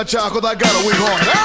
I got a weak heart.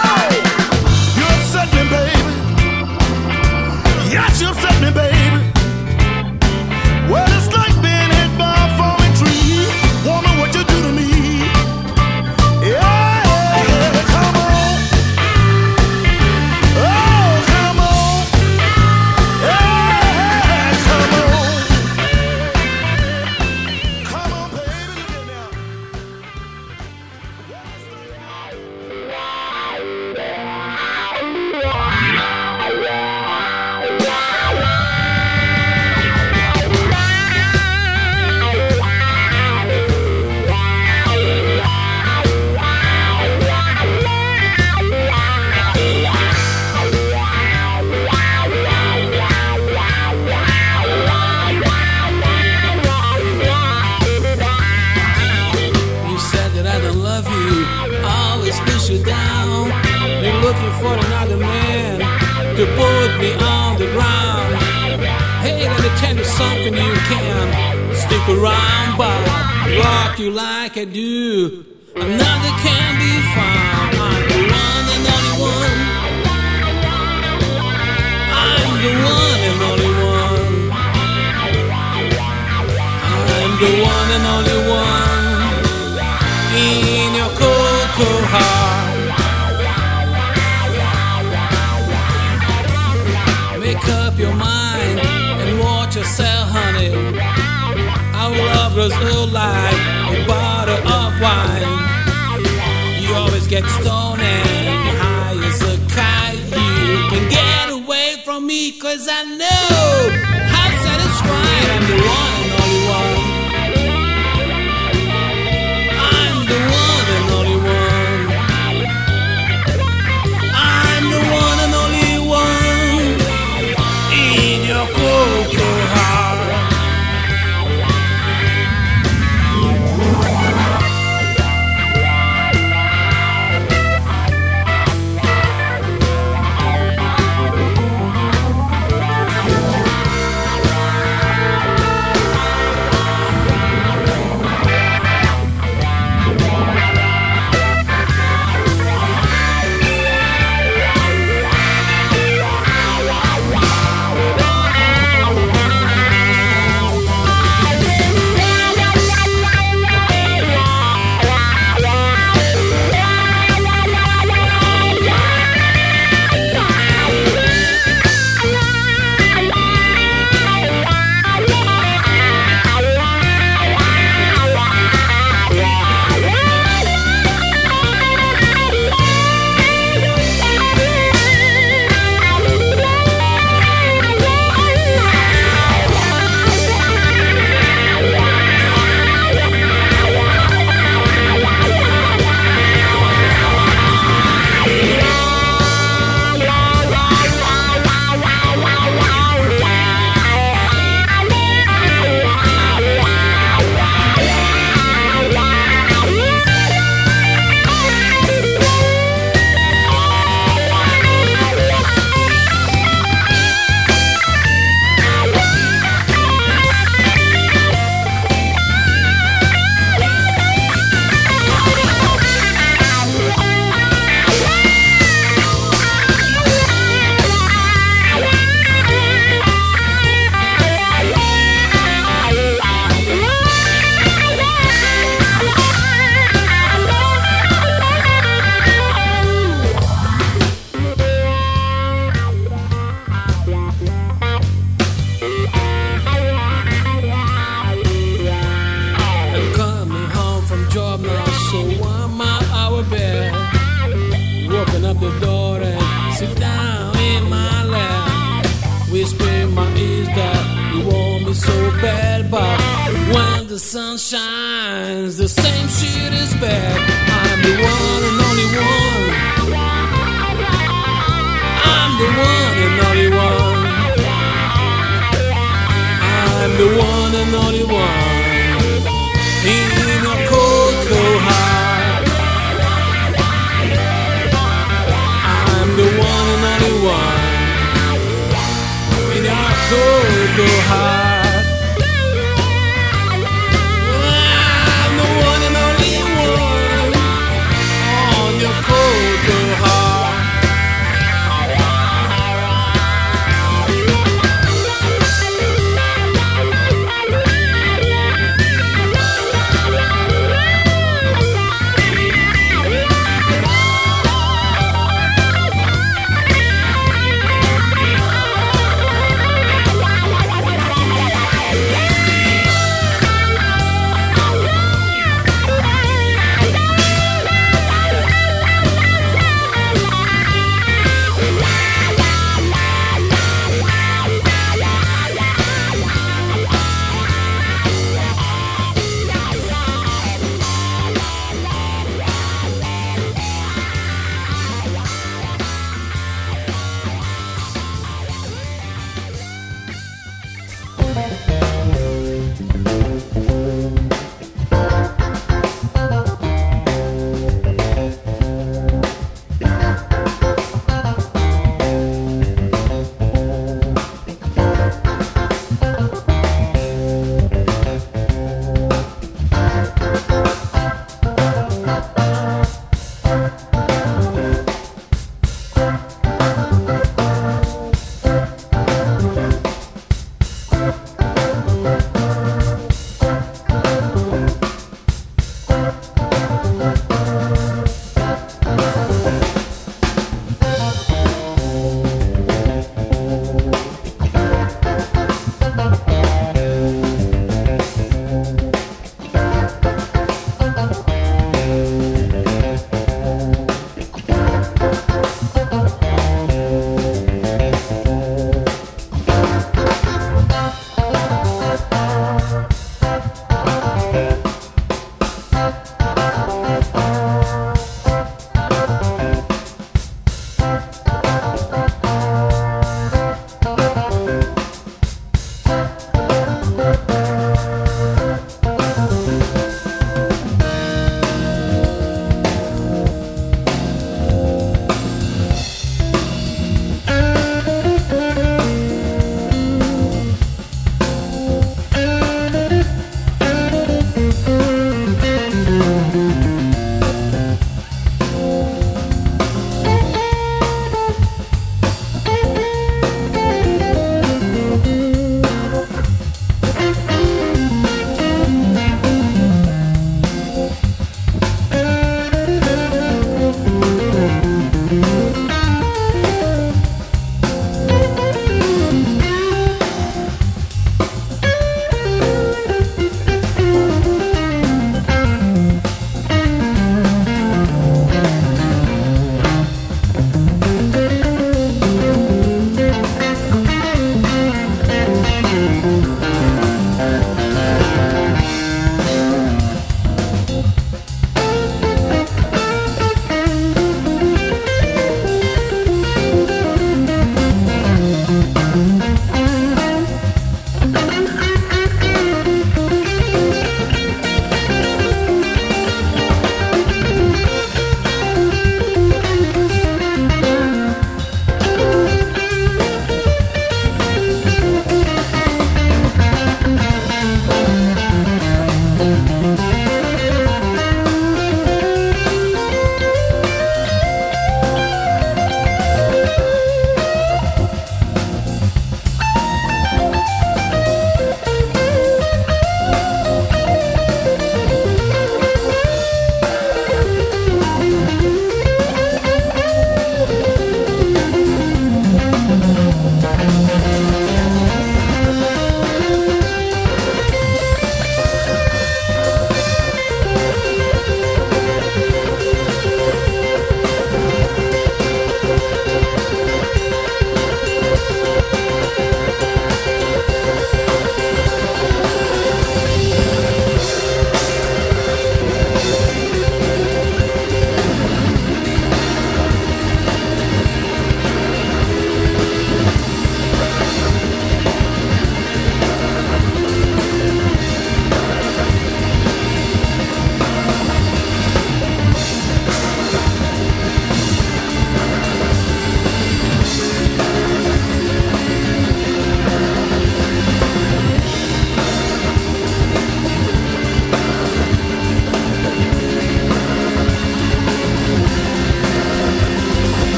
The same shit is bad.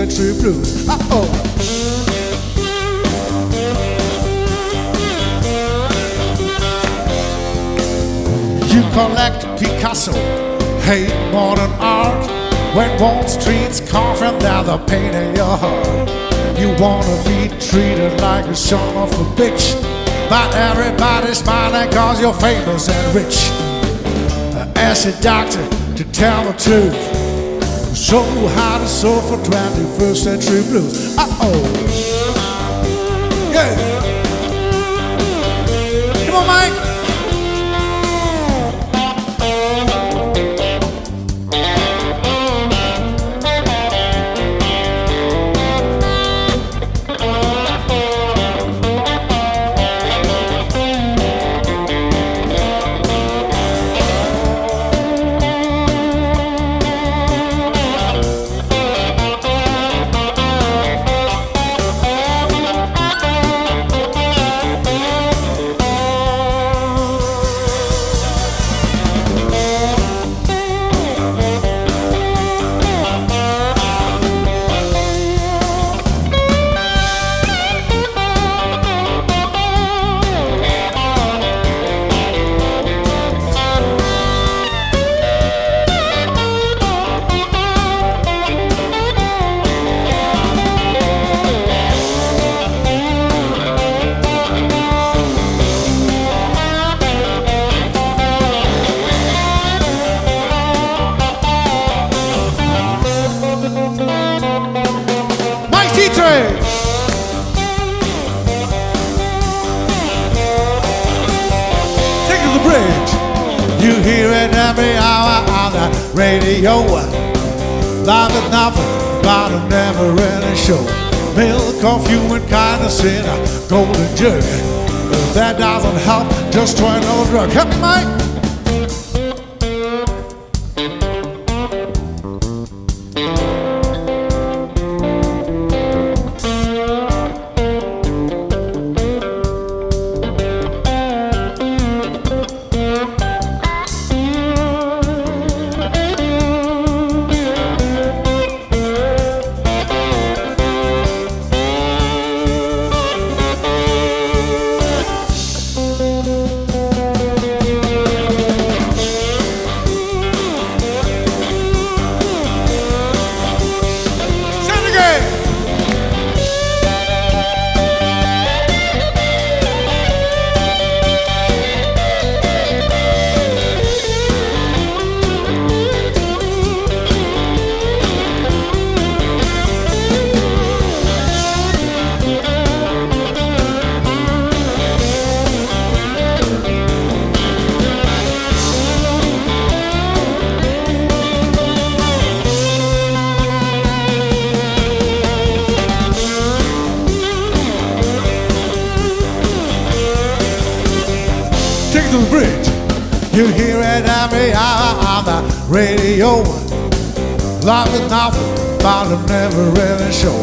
21st century blues. Uh oh. You collect Picasso, hate modern art. When Wall Street's coughing down the pain in your heart. You wanna be treated like a son of a bitch. But everybody's smiling cause you're famous and rich. Ask your doctor to tell the truth. So hard to soul for 21st century blues. Uh oh. Yeah. Come on. Mike Nothing but a never-ending show.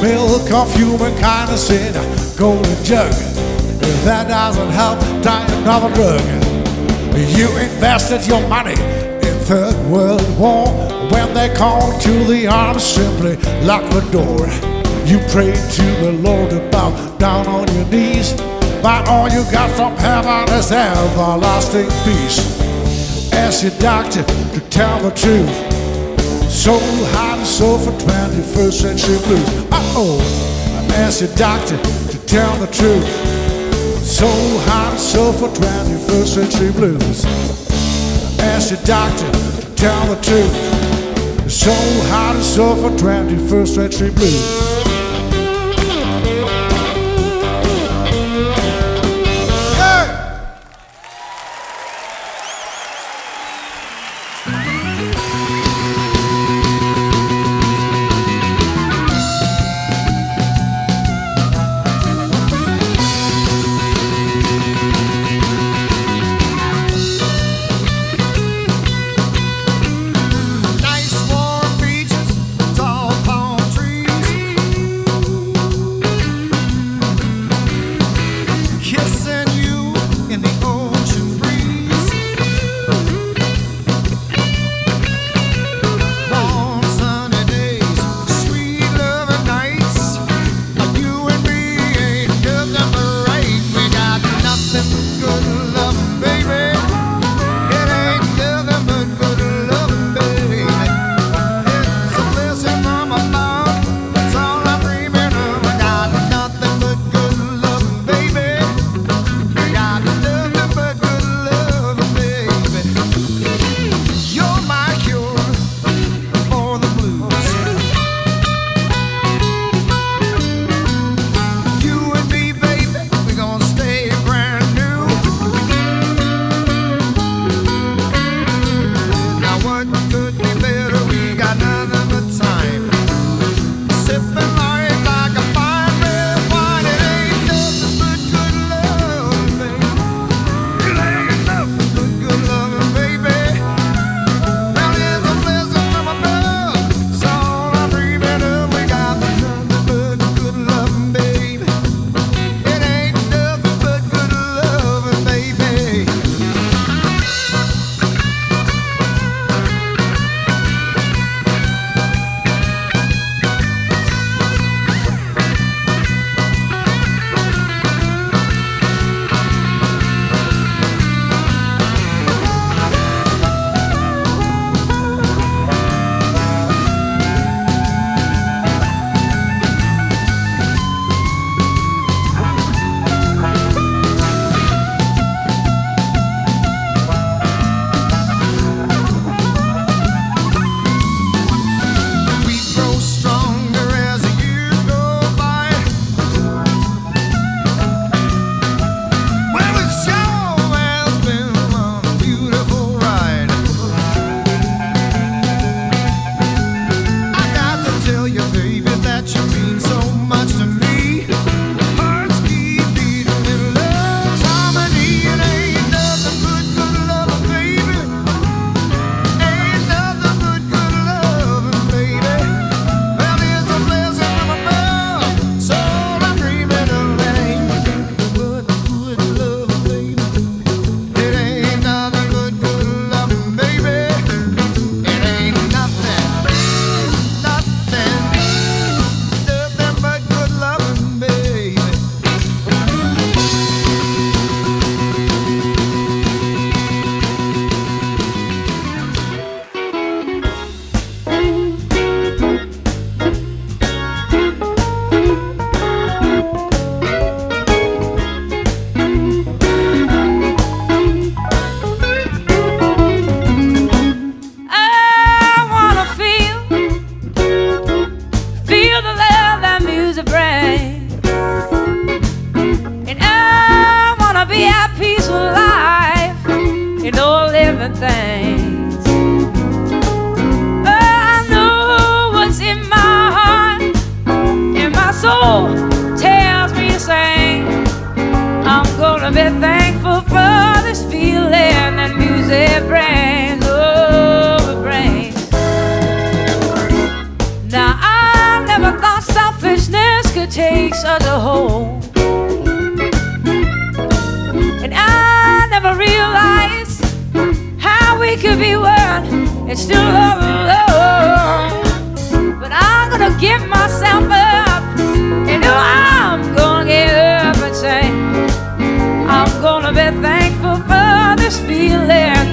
Milk of human kindness in a golden jug. If that doesn't help, try another drug. You invested your money in Third World War. When they called to the arms, simply lock the door. You prayed to the Lord bow down on your knees. But all you got from heaven is everlasting peace. Ask your doctor to tell the truth. So hard and so for 21st century blues. Uh oh. Ask your doctor to tell the truth. So hard and so for 21st century blues. I ask your doctor to tell the truth. So hard and so for 21st century blues. gonna be thankful for this feeling that music brings. Oh, it brings. Now I never thought selfishness could take such a hold, and I never realized how we could be one and still love alone. But I'm gonna give myself up, and know I.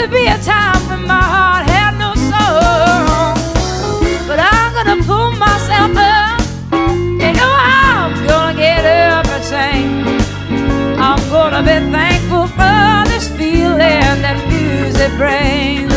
could be a time when my heart had no soul. But I'm gonna pull myself up. You know I'm gonna get up and sing. I'm gonna be thankful for this feeling that music brings.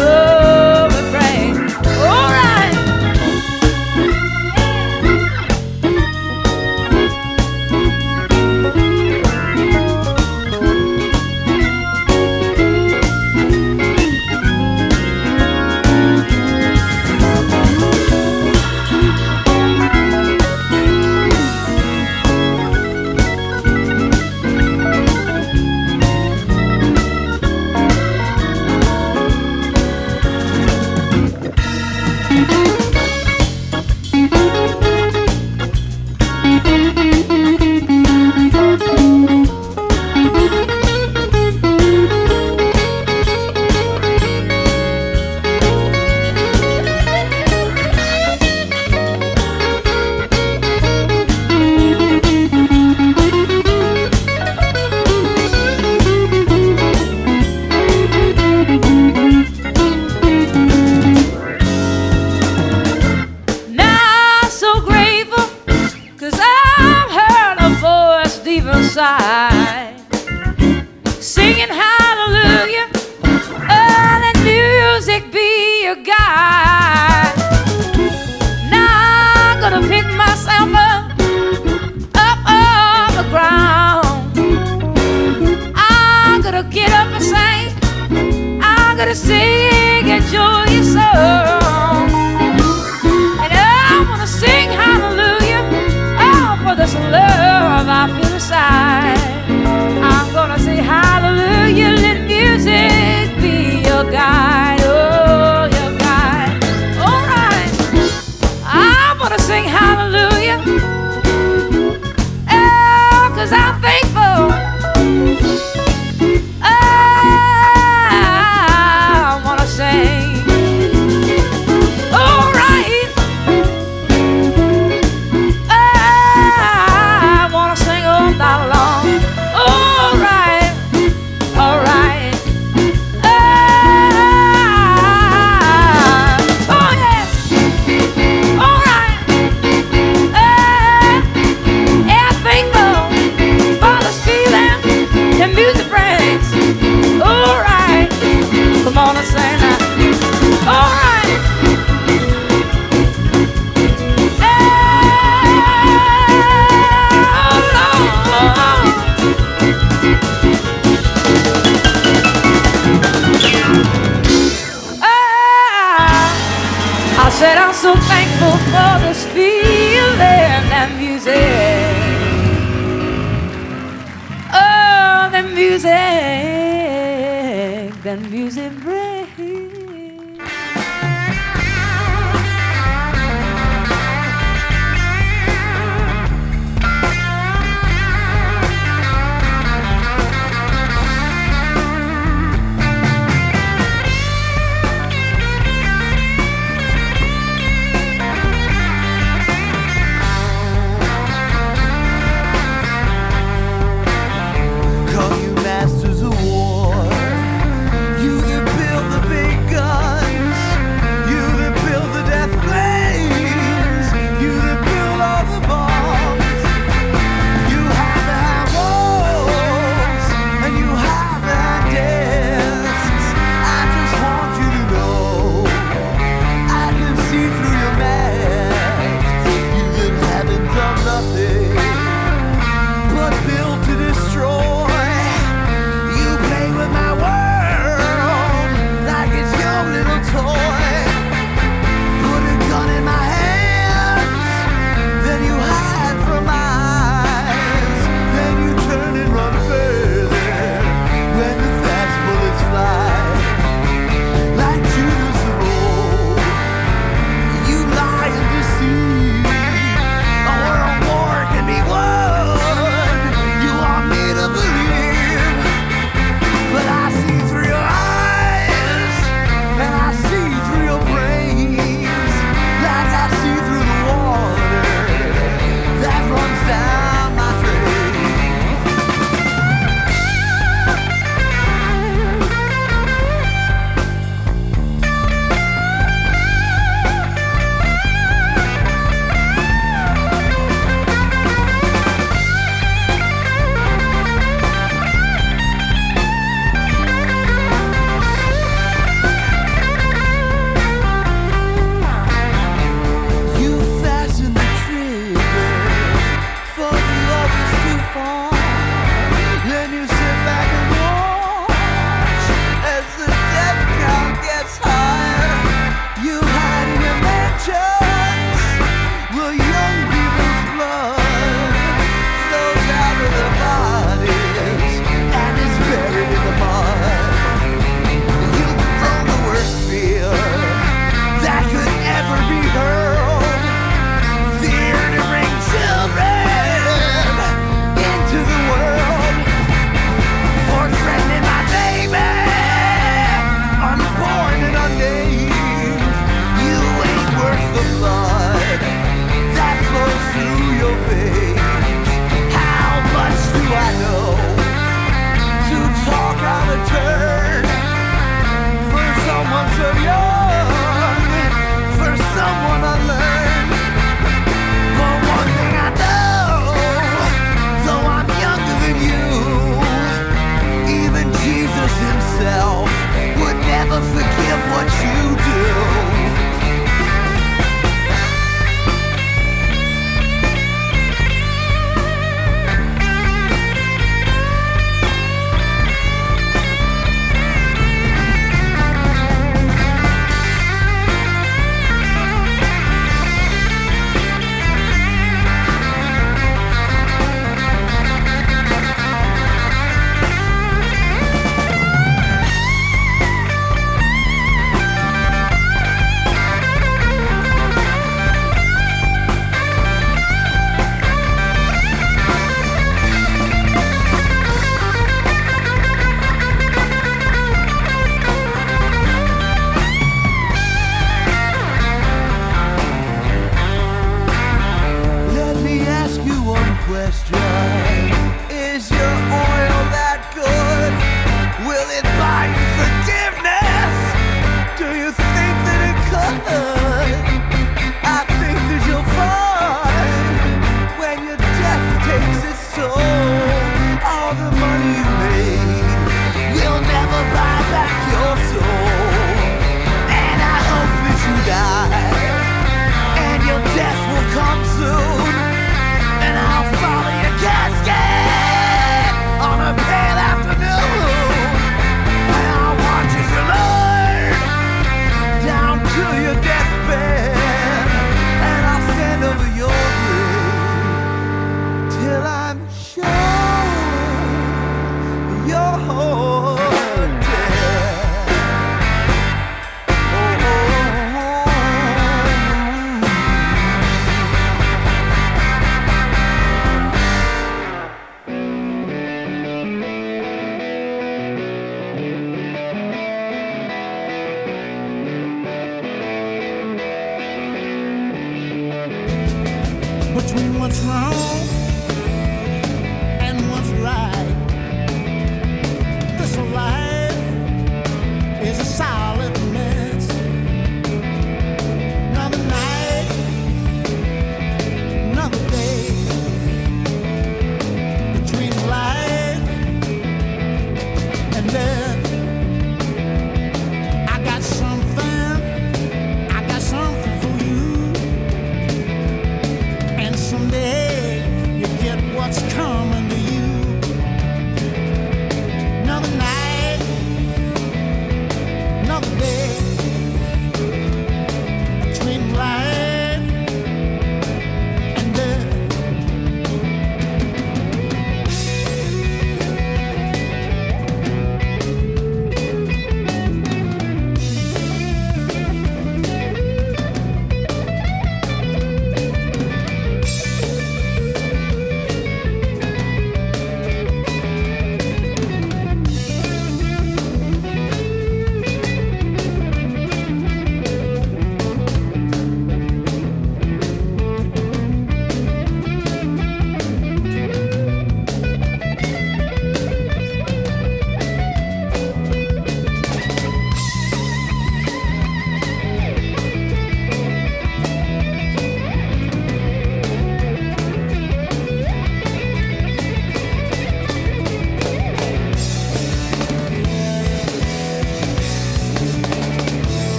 gonna say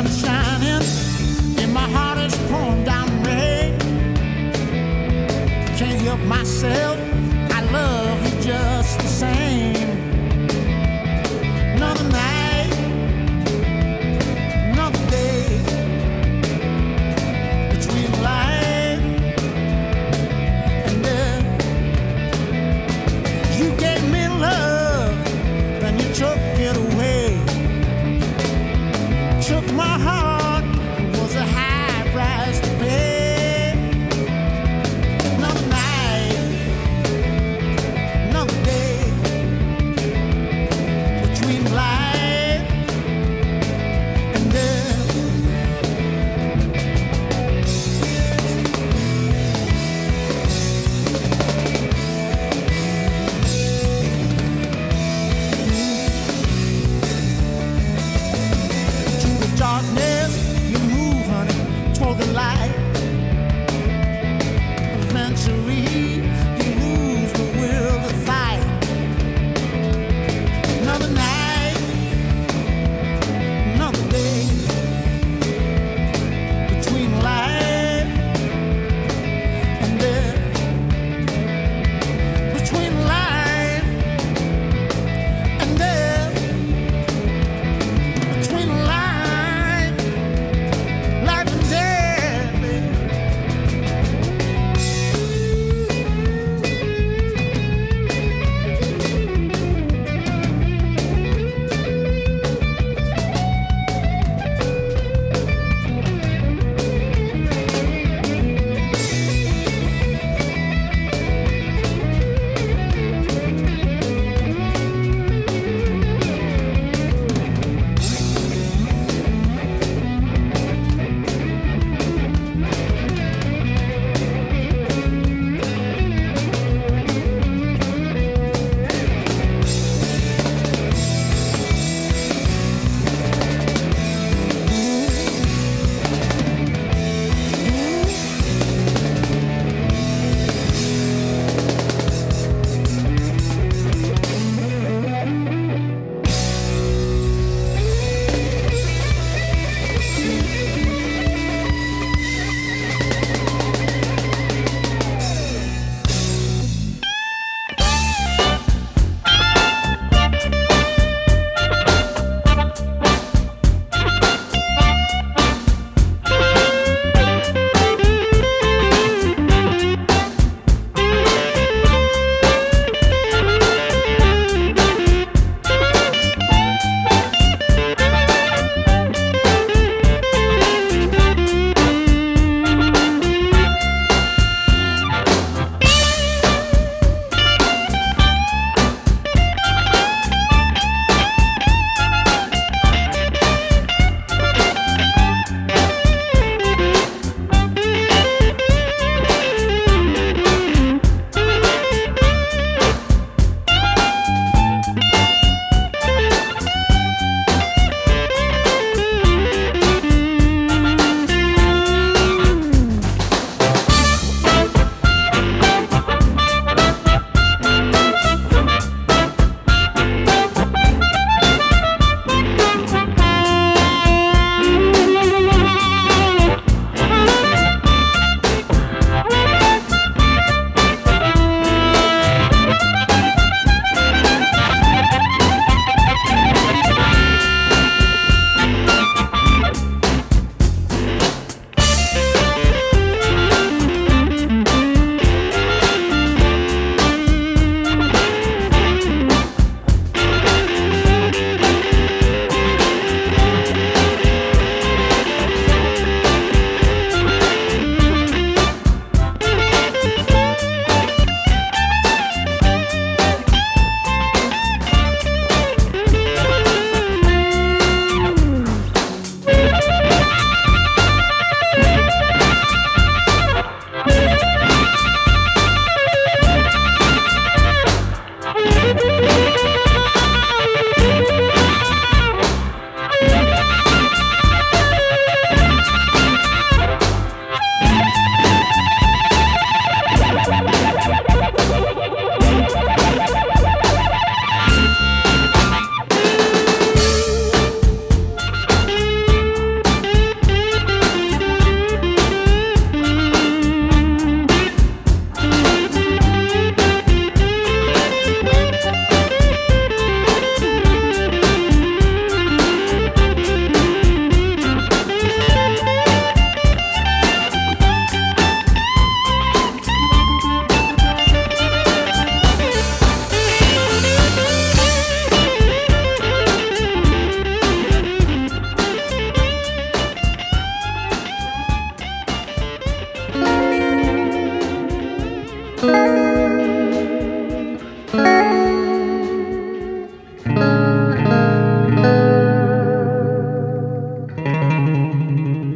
sun is shining, and my heart is pouring down rain. Can't help myself.